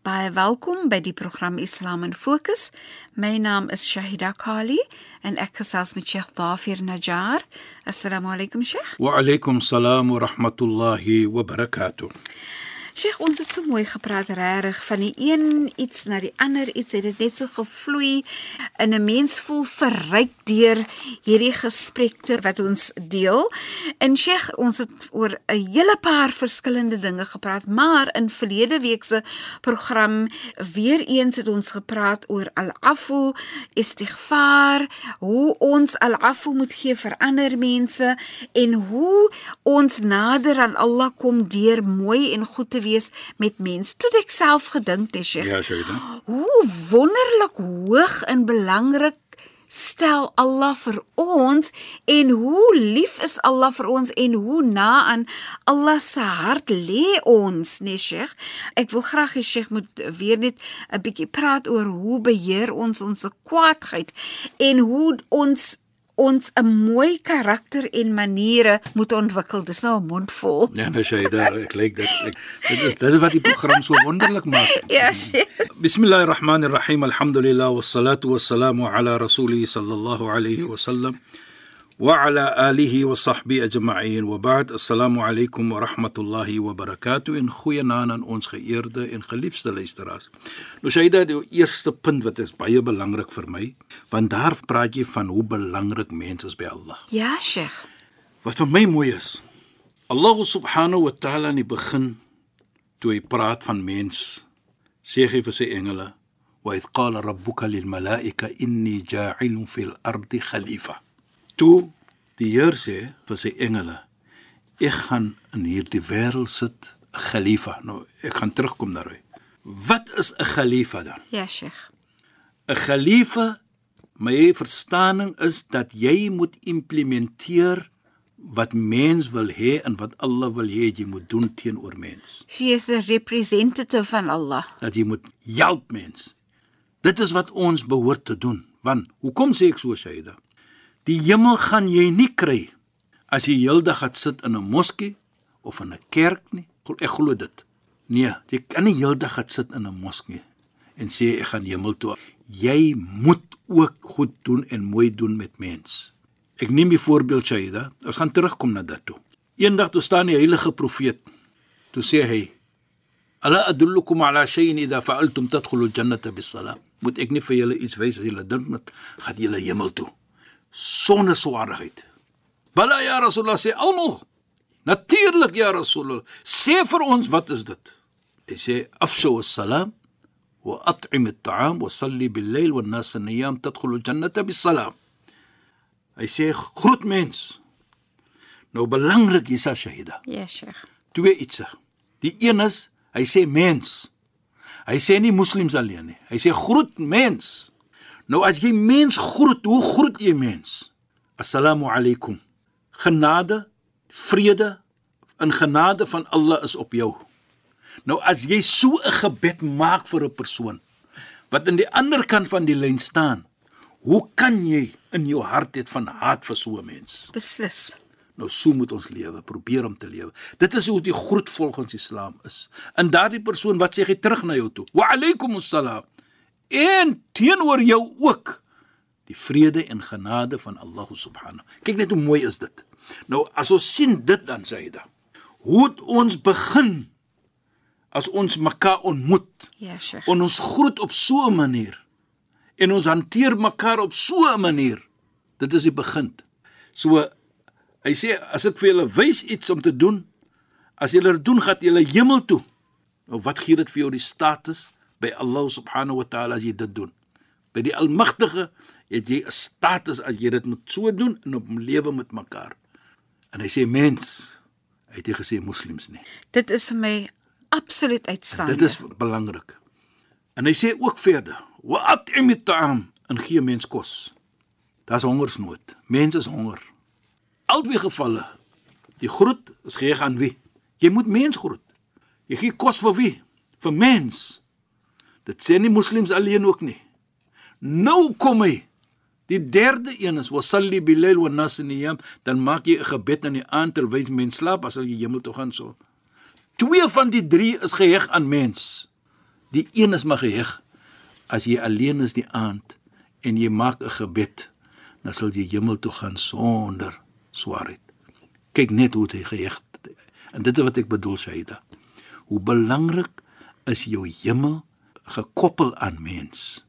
Baie welkom by die program Islam in Fokus. My naam is Shahida Kali en ek gesels met Sheikh Dafir Najjar. Assalamu alaykum Sheikh. Wa alaykum salaam wa rahmatullahi wa barakatuh. Sheikh, ons het so mooi gepraat regtig van die een iets na die ander iets het dit net so gevloei in 'n mens voel verryk deur hierdie gesprekte wat ons deel. En Sheikh, ons het oor 'n hele paar verskillende dinge gepraat, maar in verlede week se program weer eens het ons gepraat oor al-afu, istighfar, hoe ons al-afu moet gee vir ander mense en hoe ons nader aan Allah kom deur mooi en goed te wees met mense. Toe het ek self gedink, nee Sheikh. Ja, Shaida. Hoe wonderlik hoog en belangrik stel Allah vir ons en hoe lief is Allah vir ons en hoe na aan Allah se hart lê ons, nee Sheikh. Ek wil graag hê Sheikh moet weer net 'n bietjie praat oor hoe beheer ons ons kwaadheid en hoe ons ons 'n mooi karakter en maniere moet ontwikkel. Dis nou 'n mond vol. Ja, nou Shaida, ek lyk dit ek, dit is dit is wat die program so wonderlik maak. Ja, Sheikh. Bismillahirrahmanirrahim. Alhamdulillah wassalatu wassalamu ala rasulih sallallahu alayhi wa sallam sahbihi ajma'in wa ba'd. Assalamu alaykum wa rahmatullahi wa barakatuh. En goeienaand aan ons geëerde en geliefde luisteraars. Nou Shaida, die eerste punt wat is baie belangrik vir my, want daar praat jy van hoe belangrik mense is by Allah. Ja, Sheikh. Wat vir my mooi is, Allah subhanahu wa ta'ala in die begin toe hy praat van mens, sê hy vir sy engele, "Wa id qala rabbuka lil malaika inni ja'ilun fil ardi khalifa." Toe die Heer sê vir sy engele, "Ek gaan in hierdie wêreld sit 'n khalifa." Nou, ek gaan terugkom daarby. Wat is 'n khalifa dan? Ja, Sheikh. 'n Khalifa, my verstaaning is dat jy moet implementeer wat mens wil hê en wat Allah wil hê jy moet doen teenoor mens. She is a representative van Allah. Dat jy moet help mens. Dit is wat ons behoort te doen. Want hoekom sê ek so Shaida? Die hemel gaan jy nie kry as jy heeldag gaan sit in 'n moskee of in 'n kerk nie. Ek glo dit. Nee, jy kan nie heeldag gaan sit in 'n moskee en sê ek gaan hemel toe. Jy moet ook goed doen en mooi doen met mens. Ek neem die voorbeeld Shaida. Ons gaan terugkom na dit toe. Eendag toe staan die heilige profeet. Toe sê hy: "Ala adullukum ala shay'in idha fa'altum tadkhulu al-jannata bis-salam." Moet ek nie vir julle iets wys as julle dink met gaan julle hemel toe sonder swaarheid. Bala ya Rasulullah sê almal. Natuurlik ya Rasulullah. Sê vir ons wat is dit? Hy sê afshu as-salam wa at'im at-ta'am wa salli bil-layl wan-nas niyam tadkhulu al-jannata bis-salam. Hy sê groet mens. Nou belangrik is as shahida. Ja, Sheikh. Twee iets. Die een is hy sê mens. Hy sê nie moslems alleen nie. Hy sê groet mens. Nou as jy mens groet, hoe groet jy mens? Assalamu alaykum. Genade, vrede en genade van Allah is op jou. Nou as jy so 'n gebed maak vir 'n persoon wat aan die ander kant van die lyn staan, hoe kan jy in jou hart hê van haat vir so 'n mens? Beslis. Nou so moet ons lewe, probeer om te lewe. Dit is hoe die groet volgens Islam is. En daardie persoon wat sê hy terug na jou toe. Wa alaykum assalam. En teenoor jou ook die vrede en genade van Allah subhanahu. Kyk net hoe mooi is dit. Nou as ons sien dit dan sê hy da. Hoe het ons begin as ons mekaar ontmoet? Ja, Sheikh. En ons groet op so 'n manier. En ons hanteer mekaar op so 'n manier. Dit is die begin. So hy sê as ek vir julle wys iets om te doen, as julle dit doen, gaan julle hemel toe. Nou wat gee dit vir jou die status by Allah subhanahu wa taala as jy dit doen. By die Almagtige het jy 'n status as jy dit moet so doen in op lewe met mekaar. En hy sê mens, hy het nie gesê moslems nie. Dit is vir my absoluut uitstaande. Dit is belangrik. En hy sê ook verder: "Wa at'imit ta'am" en gee mens kos. Daar's hongersnood. Mense is honger. Albei gevalle. Die groet is gegee aan wie? Jy moet mens groet. Jy gee kos vir wie? Vir mens. Dit sê nie moslems alleen ook nie. Nou kom hy. Die derde een is wasalli bilail wa nas niyam, dan maak jy 'n gebed in die aand terwyl mens slaap as jy hemel toe gaan so. Twee van die drie is geheg aan mens. Die een is maar geheg as jy alleen is die aand en jy maak 'n gebed, dan sal jy hemel toe gaan sonder swaarheid. Kyk net hoe hy geheg. En dit is wat ek bedoel, Shaida. Hoe belangrik is jou hemel gekoppel aan mens.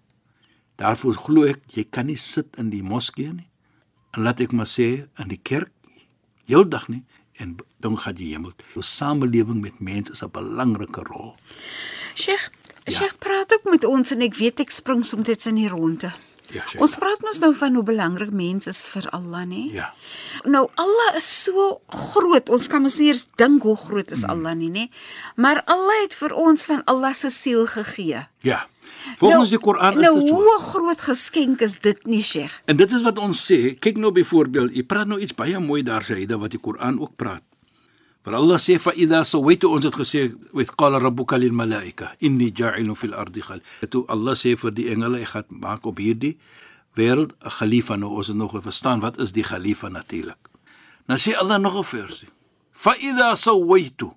Daarvoor glo ek jy kan nie sit in die moskee nie. En laat ek maar sê in die kerk heeldag nie en dan gaan jy hemel. Jou samelewing met mense is 'n belangrike rol. Sheikh, Ja. Sheikh praat ook met ons en ek weet ek spring soms net in die ronde. Ja, Shaida. Ons praat mos nou van hoe belangrik mens is vir Allah, nê? Ja. Nou Allah is so groot. Ons kan mos nie eers dink hoe groot is Allah nie, nê? Maar Allah het vir ons van Allah se siel gegee. Ja. Volgens die Koran is nou, dit so. hoe 'n groot geskenk is dit nie, Sheikh? En dit is wat ons sê. Kyk nou byvoorbeeld, jy praat nou iets baie mooi daar dat wat die Koran ook praat. Want Allah sê fa idha sawaitu ons het gesê with qala rabbuka lil malaika inni ja'ilun fil ardi khal. Toe Allah sê vir die engele ek gaan maak op hierdie wêreld 'n khalifa nou ons het nog verstaan wat is die khalifa natuurlik. Nou sê Allah nog 'n versie. Fa idha sawaitu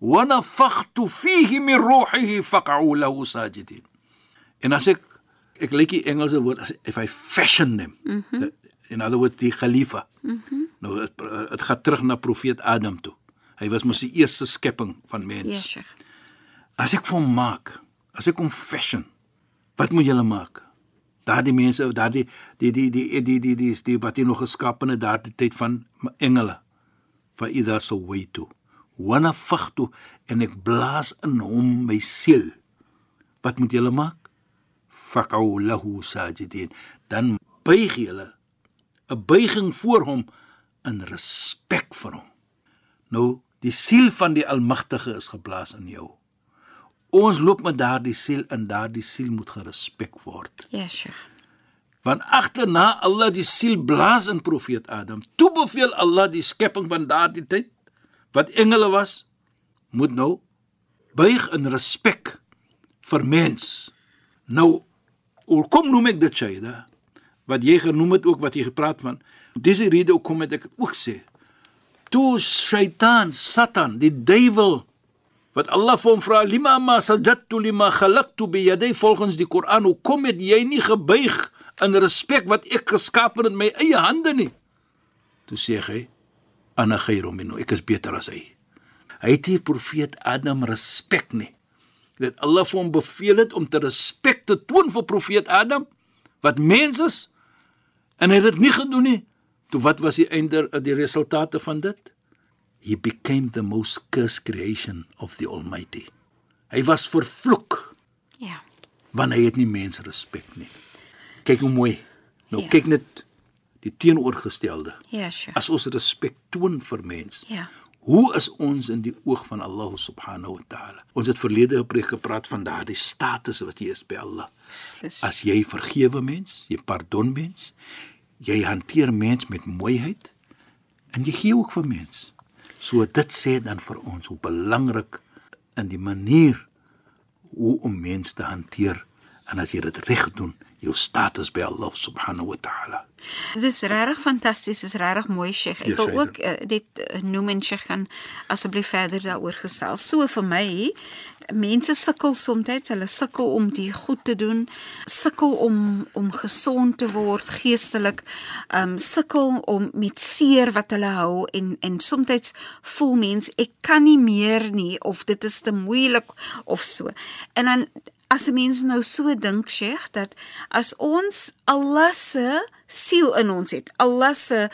wa nafakhtu fihi min ruhihi faq'u lahu sajidin. En as ek ek lyk die Engelse woord as if I fashion them. Mm -hmm. In other words die khalifa. Mm -hmm. Nou dit dit gaan terug na profeet Adam toe. Hy was mos die eerste skepping van mens. Ja, Sheikh. As ek vir hom maak, as ek hom fashion, wat moet julle maak? Daardie mense, daardie die die die die die die, die, die wat hy nog geskaap in daardie tyd van engele. Fa idha sawaitu wa nafakhtu en ek blaas in hom my siel. Wat moet julle maak? Faq'u lahu sajidin. Dan buig julle 'n buiging voor hom in respek vir hom. Nou, die siel van die Almagtige is geblaas in jou. Ons loop met daardie siel en daardie siel moet gerespek word. Ja, Sheikh. Want agterna Allah die siel blaas in profeet Adam. Toe beveel Allah die skepping van daardie tyd wat engele was, moet nou buig in respek vir mens. Nou, hoe kom noem ek dit Shaida? Wat jy genoem het ook wat jy gepraat van. Dis die rede hoekom ek ook sê. Toe Shaitan, Satan, die duiwel wat Allah vir hom vra lima ma sajadtu lima khalaqtu bi yaday volgens die Koran hoe kom het jy nie gebuig in respek wat ek geskaap het met my eie hande nie? Toe sê hy ana khairu minhu ek is beter as hy. Hy het die profeet Adam respek nie. Dat Allah vir hom beveel het om te respek te toon vir profeet Adam wat mens is en hy het dit nie gedoen nie. Toe wat was die einde die resultate van dit he became the most cursed creation of the almighty hy was vervloek Ja. want hy het nie mense respek nie kyk hoe mooi nou Ja. kyk net die teenoorgestelde Ja, Sheikh. as ons respek toon vir mens Ja. Hoe is ons in die oog van Allah subhanahu wa ta'ala? Ons het verlede gepreek gepraat van daardie status wat jy is by Allah. Beslis. As jy vergewe mens, jy pardon mens, jy hanteer mens met mooiheid en jy gee ook vir mens. So dit sê dan vir ons hoe belangrik in die manier hoe om mens te hanteer en as jy dit reg doen, jou status by Allah subhanahu wa ta'ala. Dit is regtig fantasties, dis regtig mooi, Sheikh. Ek Ja, wil ook uh, dit uh, noem en Sheikh gaan asseblief verder daaroor gesels. So vir my, mense sukkel soms, hulle sukkel om die goed te doen, sukkel om om gesond te word geestelik, um sukkel om met seer wat hulle hou en en soms voel mens ek kan nie meer nie of dit is te moeilik of so. En dan as 'n mens nou so dink, Sheikh, dat as ons Allah se siel in ons het, Allah se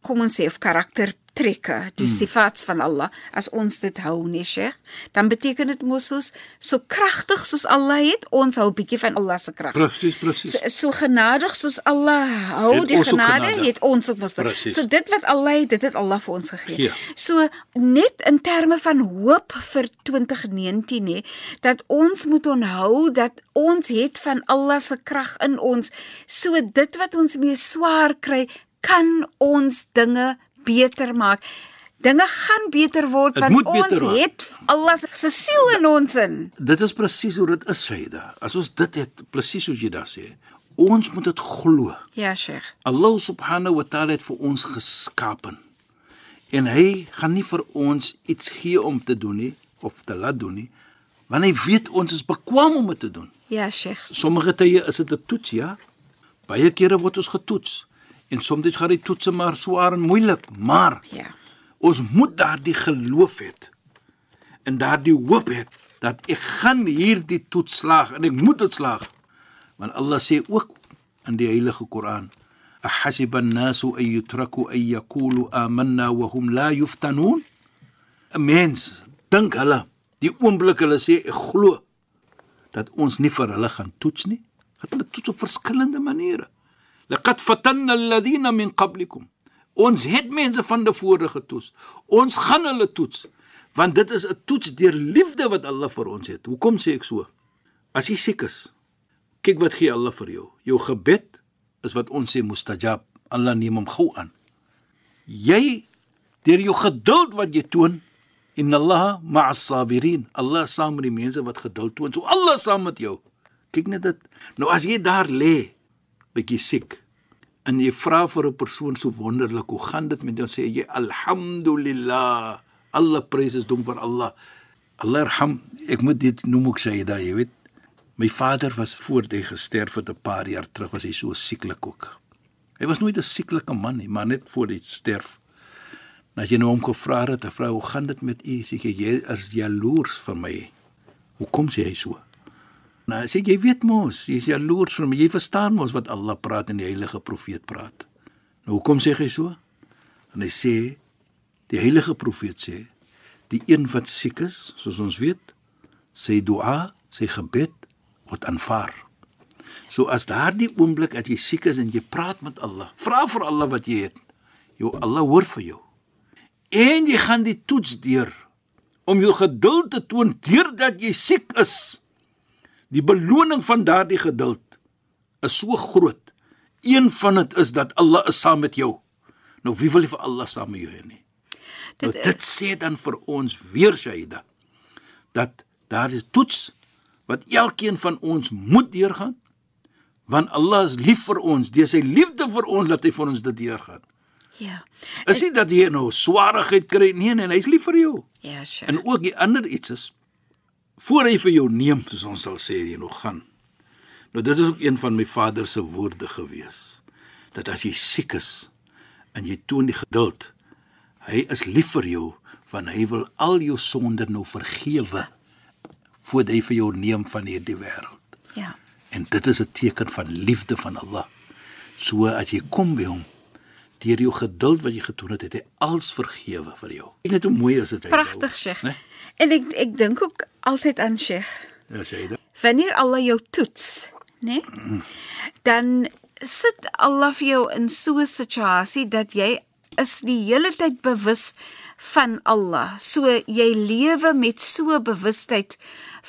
kom ons sê of karakter trekke, die mm. sifats van Allah, as ons dit hou, nee Sheikh, dan beteken dit mos soos so kragtig soos Allah het, ons hou 'n bietjie van Allah se krag. Presies, presies. So, so genadig soos Allah hou Het die ons genade, genade. het ons ook mos. So dit wat Allah het, dit het Allah vir ons gegee. Ja. So net in terme van hoop vir 2019 nê, dat ons moet onthou dat ons het van Allah se krag in ons. So dit wat ons mee swaar kry, kan ons dinge beter maak. Dinge gaan beter word Het want ons word. het Allah se siel in ons in. Dit is presies hoe dit is, Shaida. As ons dit het, presies soos jy daar sê, ons moet dit glo. Ja, Sheikh. Allah subhanahu wa ta'ala het vir ons geskapen. En hy gaan nie vir ons iets gee om te doen nie of te laat doen nie, want hy weet ons is bekwam om dit te doen. Ja, Sheikh. Sommige tye is dit 'n toets, ja. Baie kere word ons getoets en soms gaan die toetse maar swaar en moeilik, maar Ja. ons moet daardie geloof hê en daardie hoop hê dat ek gaan hierdie toets slaag en ek moet dit slaag. Want Allah sê ook in die heilige Koran: "Ahasiba an-nasu an yutraku an yaqulu amanna wa hum la yuftanun?" 'n Mens dink hulle die oomblik hulle sê ek glo dat ons nie vir hulle gaan toets nie. Het hulle toets op verskillende maniere. Laqad fatanna alladhina min qablikum. Ons het mense van tevore getoets. Ons gaan hulle toets want dit is 'n toets deur liefde wat Allah vir ons het. Hoekom sê ek so? As jy siek is, kyk wat gee Allah vir jou. Jou gebed is wat ons sê mustajab. Allah neem hom gou aan. Jy deur jou geduld wat jy toon, inna Allah ma'as sabirin. Allah saam met die mense wat geduld toon. So Allah saam met jou. Kyk net dit. Nou as jy daar lê, bietjie siek en jy vra vir 'n persoon so wonderlik, hoe gaan dit met jou? Sê jy alhamdulillah. Alle prys is dom vir Allah. Arham. Ek moet dit noem ook daai, jy weet. My vader was voor hy gesterf het 'n paar jaar terug, was hy so sieklik ook. Hy was nooit 'n sieklike man nie, maar net voor hy sterf. Nou as jy nou hom gevra het, 'n vrou, hoe gaan dit met u? Sê jy jy is jaloers vir my. Hoekom sê hy so? Nou sê jy weet mos, jy is jaloers vir my. Jy verstaan mos wat Allah praat en die heilige profeet praat. Nou hoekom sê hy so? En hy sê die heilige profeet sê die een wat siek is, soos ons weet, sy dua, sy gebed word aanvaar. So as daardie oomblik as jy siek is en jy praat met Allah, vra vir Allah wat jy het. Jou Allah hoor vir jou. En jy gaan die toets deur om jou geduld te toon deurdat jy siek is. Die beloning van daardie geduld is so groot. Een van dit is dat Allah is saam met jou. Nou wie wil nie vir Allah saam met jou hê nie? Nou Dit- dit sê dan vir ons weer Shaida dat daar is toets wat elkeen van ons moet deurgaan want Allah is lief vir ons. Deur sy liefde vir ons laat hy vir ons dit deurgaan. Ja. Is nie dat jy nou swaarigheid kry nie, nee, hy's lief vir jou. Ja, Sheikh. En ook die ander iets is voor hy vir jou neem, soos ons sal sê jy nog gaan. Nou dit is ook een van my vader se woorde gewees. Dat as jy siek is en jy toon die geduld, hy is lief vir jou want hy wil al jou sonde nou vergewe voordat hy vir jou neem van hierdie wêreld. Ja. En dit is 'n teken van liefde van Allah. So as jy kom by hom, deur jou geduld wat jy getoon het, het hy alles vergewe vir jou. Kyk net hoe mooi is dit. Pragtig, nou, Sheikh. né? En ek ek dink ook altyd aan Sheikh. Ja, dit. Wanneer Allah jou toets, né? Dan sit Allah vir jou in so 'n situasie dat jy is die hele tyd bewus van Allah. So jy lewe met so bewustheid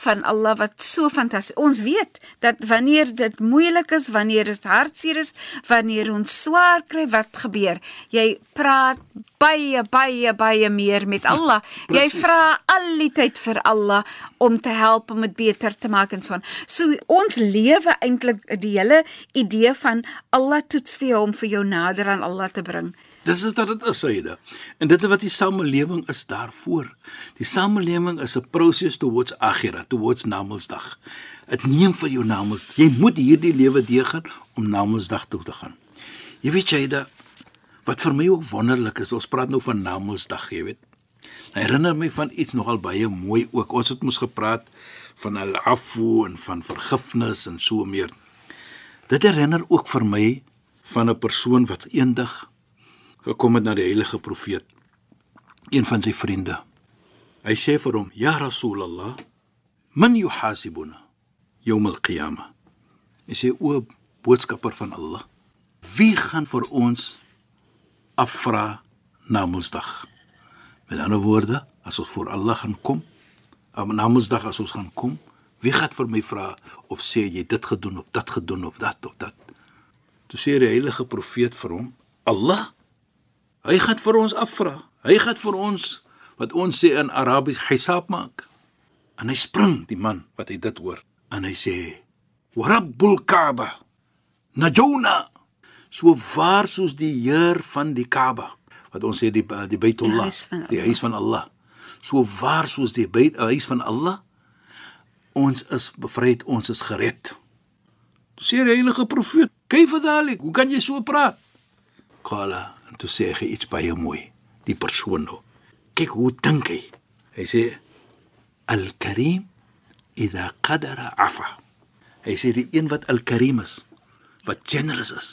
van Allah wat so fantasties. Ons weet dat wanneer dit moeilik is, wanneer dit hartseer is, wanneer ons swaar kry, wat gebeur? Jy praat baie baie baie meer met Allah. jy vra al die tyd vir Allah om te help om dit beter te maak en so aan. So ons lewe eintlik die hele idee van Allah toets vir jou om vir jou nader aan Allah te bring. Dis wat dit is, Saida. En dit is wat die samelewing is daarvoor. Die samelewing is 'n proses towards akhirah, towards Namedsdag. Dit neem vir jou namens. Jy moet hierdie lewe deurgaan om Namedsdag toe te gaan. Jy weet Saida, wat vir my ook wonderlik is, ons praat nou van Namedsdag, jy weet. Dit herinner my van iets nogal baie mooi ook. Ons het mos gepraat van al-afu en van vergifnis en so meer. Dit herinner ook vir my van 'n persoon wat eendag gekom het na die heilige profeet een van sy vriende. Hy sê vir hom: "Ya Rasulullah, man yuhasibuna yawm al-qiyamah?" Hy sê: "O boodskapper van Allah, wie gaan vir ons afvra na Mondsdag?" Met ander woorde, as ons voor Allah gaan kom, op na Mondsdag as ons gaan kom, wie gaan vir my vra of sê jy dit gedoen of dat gedoen of dat of dat? Toe sê die heilige profeet vir hom: "Allah, hy gaan vir ons afvra. Hy gaan vir ons wat ons sê in Arabies hisab maak." En hy spring die man wat hy dit hoor en hy sê: "Wa Rabbul Kaaba najuna." So waar soos die Heer van die Kaaba wat ons sê die die Baitullah, die huis van Allah. So waar soos die Bait huis van Allah ons is bevryd, ons is gered. Toe sê die heilige profeet, "Kyf dalik, hoe kan jy so praat?" Kala, en toe sê hy iets baie mooi, die persoon nou. Kyk hoe dink hy. Hy sê Al-Karim idha qadara afa. Hy sê die een wat Al-Karim is, wat generous is,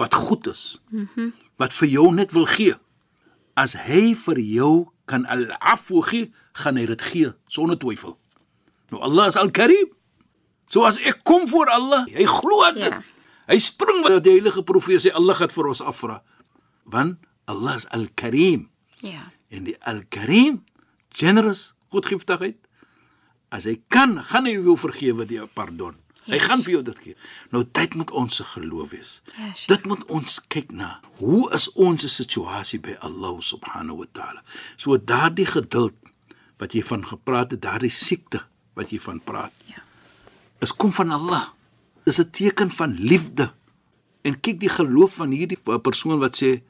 wat goed is, mm -hmm. wat vir jou net wil gee. As hy vir jou kan al-afu gee, gaan hy dit gee sonder twyfel. Nou Allah is Al-Karim. So as ek kom voor Allah, hy glo dit. Ja. Ja. Hy spring wat die heilige profeet sê Allah gaan vir ons afvra. Want Allah is Al-Karim. Ja. En die Al-Karim, generous, goedgiftigheid. As hy kan, gaan hy jou vergewe die pardon. Hy Yes. gaan vir jou dit gee. Nou dit moet ons se geloof wees. Yes. Dit moet ons kyk na. Hoe is ons situasie by Allah subhanahu wa taala? So daardie geduld wat jy van gepraat het, daardie siekte wat jy van praat. Ja. Is kom van Allah. Is 'n teken van liefde. En kyk die geloof van hierdie persoon wat sê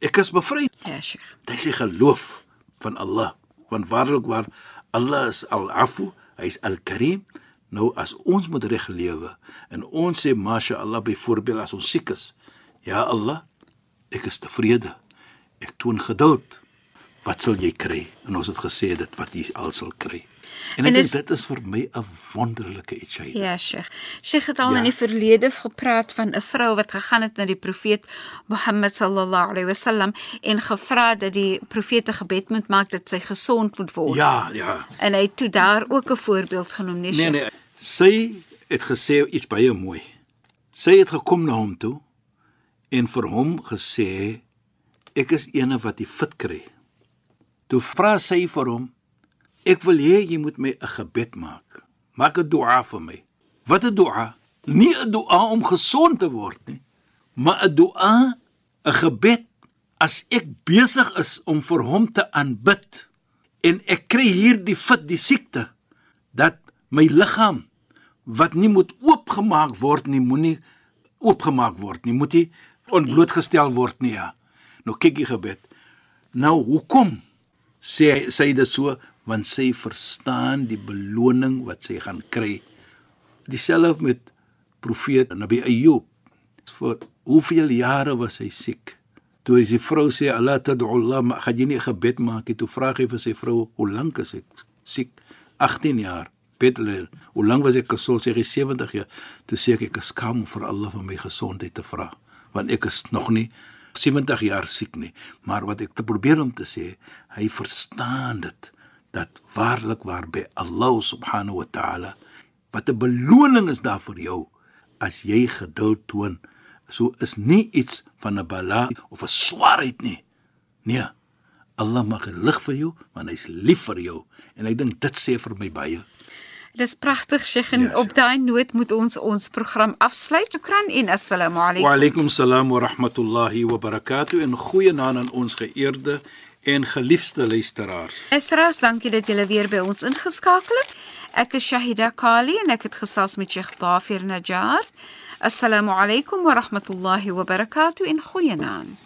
ek is bevry. Ja, Sheikh. Dit is geloof van Allah. Want waarlik waar Allah is al-Afu, hy is al-Karim. Nou as ons moet reg lewe en ons sê masha Allah byvoorbeeld as ons siek is, ja Allah, ek is tevrede. Ek toon geduld. Wat sal jy kry? En ons het gesê dit wat jy al sal kry. En ek En is- dit is vir my 'n wonderlike iets hy. Ja, Sheikh. Sheikh het al Ja. in die verlede gepraat van 'n vrou wat gegaan het na die profeet Mohammed sallallahu alaihi wasallam en gevra dat die profeet 'n gebed moet maak dat sy gesond moet word. Ja, ja. En hy het toe daar ook 'n voorbeeld genoem, nee, Nee Sheikh. nee, sy het gesê iets baie mooi. Sy het gekom na hom toe en vir hom gesê ek is eene wat die fit kry. Toe vra sy vir hom ek wil hê jy moet my 'n gebed maak. Maak 'n dua vir my. Wat 'n dua? Nie 'n dua om gesond te word nie, maar 'n dua, 'n gebed as ek besig is om vir hom te aanbid en ek kry hierdie fit die siekte dat my liggaam wat nie moet oopgemaak word nie, moenie oopgemaak word nie, moet nie ontblootgestel word nie ja. Nou kyk jy gebed. Nou hoekom sê sê dit so want sy verstaan die beloning wat sy gaan kry. Dieselfde met profeet Nabi Ayub. Vir hoeveel jare was hy siek? Toe hy sy vrou sê Allah tad'u Allah, maar gaan jy nie gebed maak nie? Toe vra hy vir sy vrou, "Hoe lank is ek siek?" 18 jaar. Betlel. Hoe lank was ek gesond? Sê hy 70 jaar. Toe sê ek ek is skaam om vir Allah vir my gesondheid te vra, want ek is nog nie 70 jaar siek nie. Maar wat ek te probeer om te sê, hy verstaan dit dat waarlik waar by Allah subhanahu wa ta'ala wat 'n beloning is daar vir jou as jy geduld toon. So is nie iets van 'n bala of 'n swaarheid nie. Nee. Allah maak dit lig vir jou want hy's lief vir jou en ek dink dit sê vir my baie. Dis pragtig, Sheikh, en Ja, op daai noot moet ons ons program afsluit. Shukran en assalamu Wa alaykum. alaykum salaam wa rahmatullahi wa barakatuh en goeie naam aan ons geëerde en geliefde luisteraars. Estras, dankie dat julle weer by ons ingeskakel het. Ek is Shahida Kali en ek het gesels met Sheikh Dafir Najjar. Assalamu alaykum wa rahmatullahi wa barakatuh en goeienaand.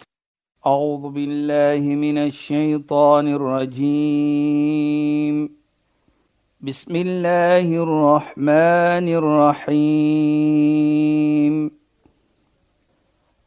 أعوذ بالله من الشيطان الرجيم بسم الله الرحمن الرحيم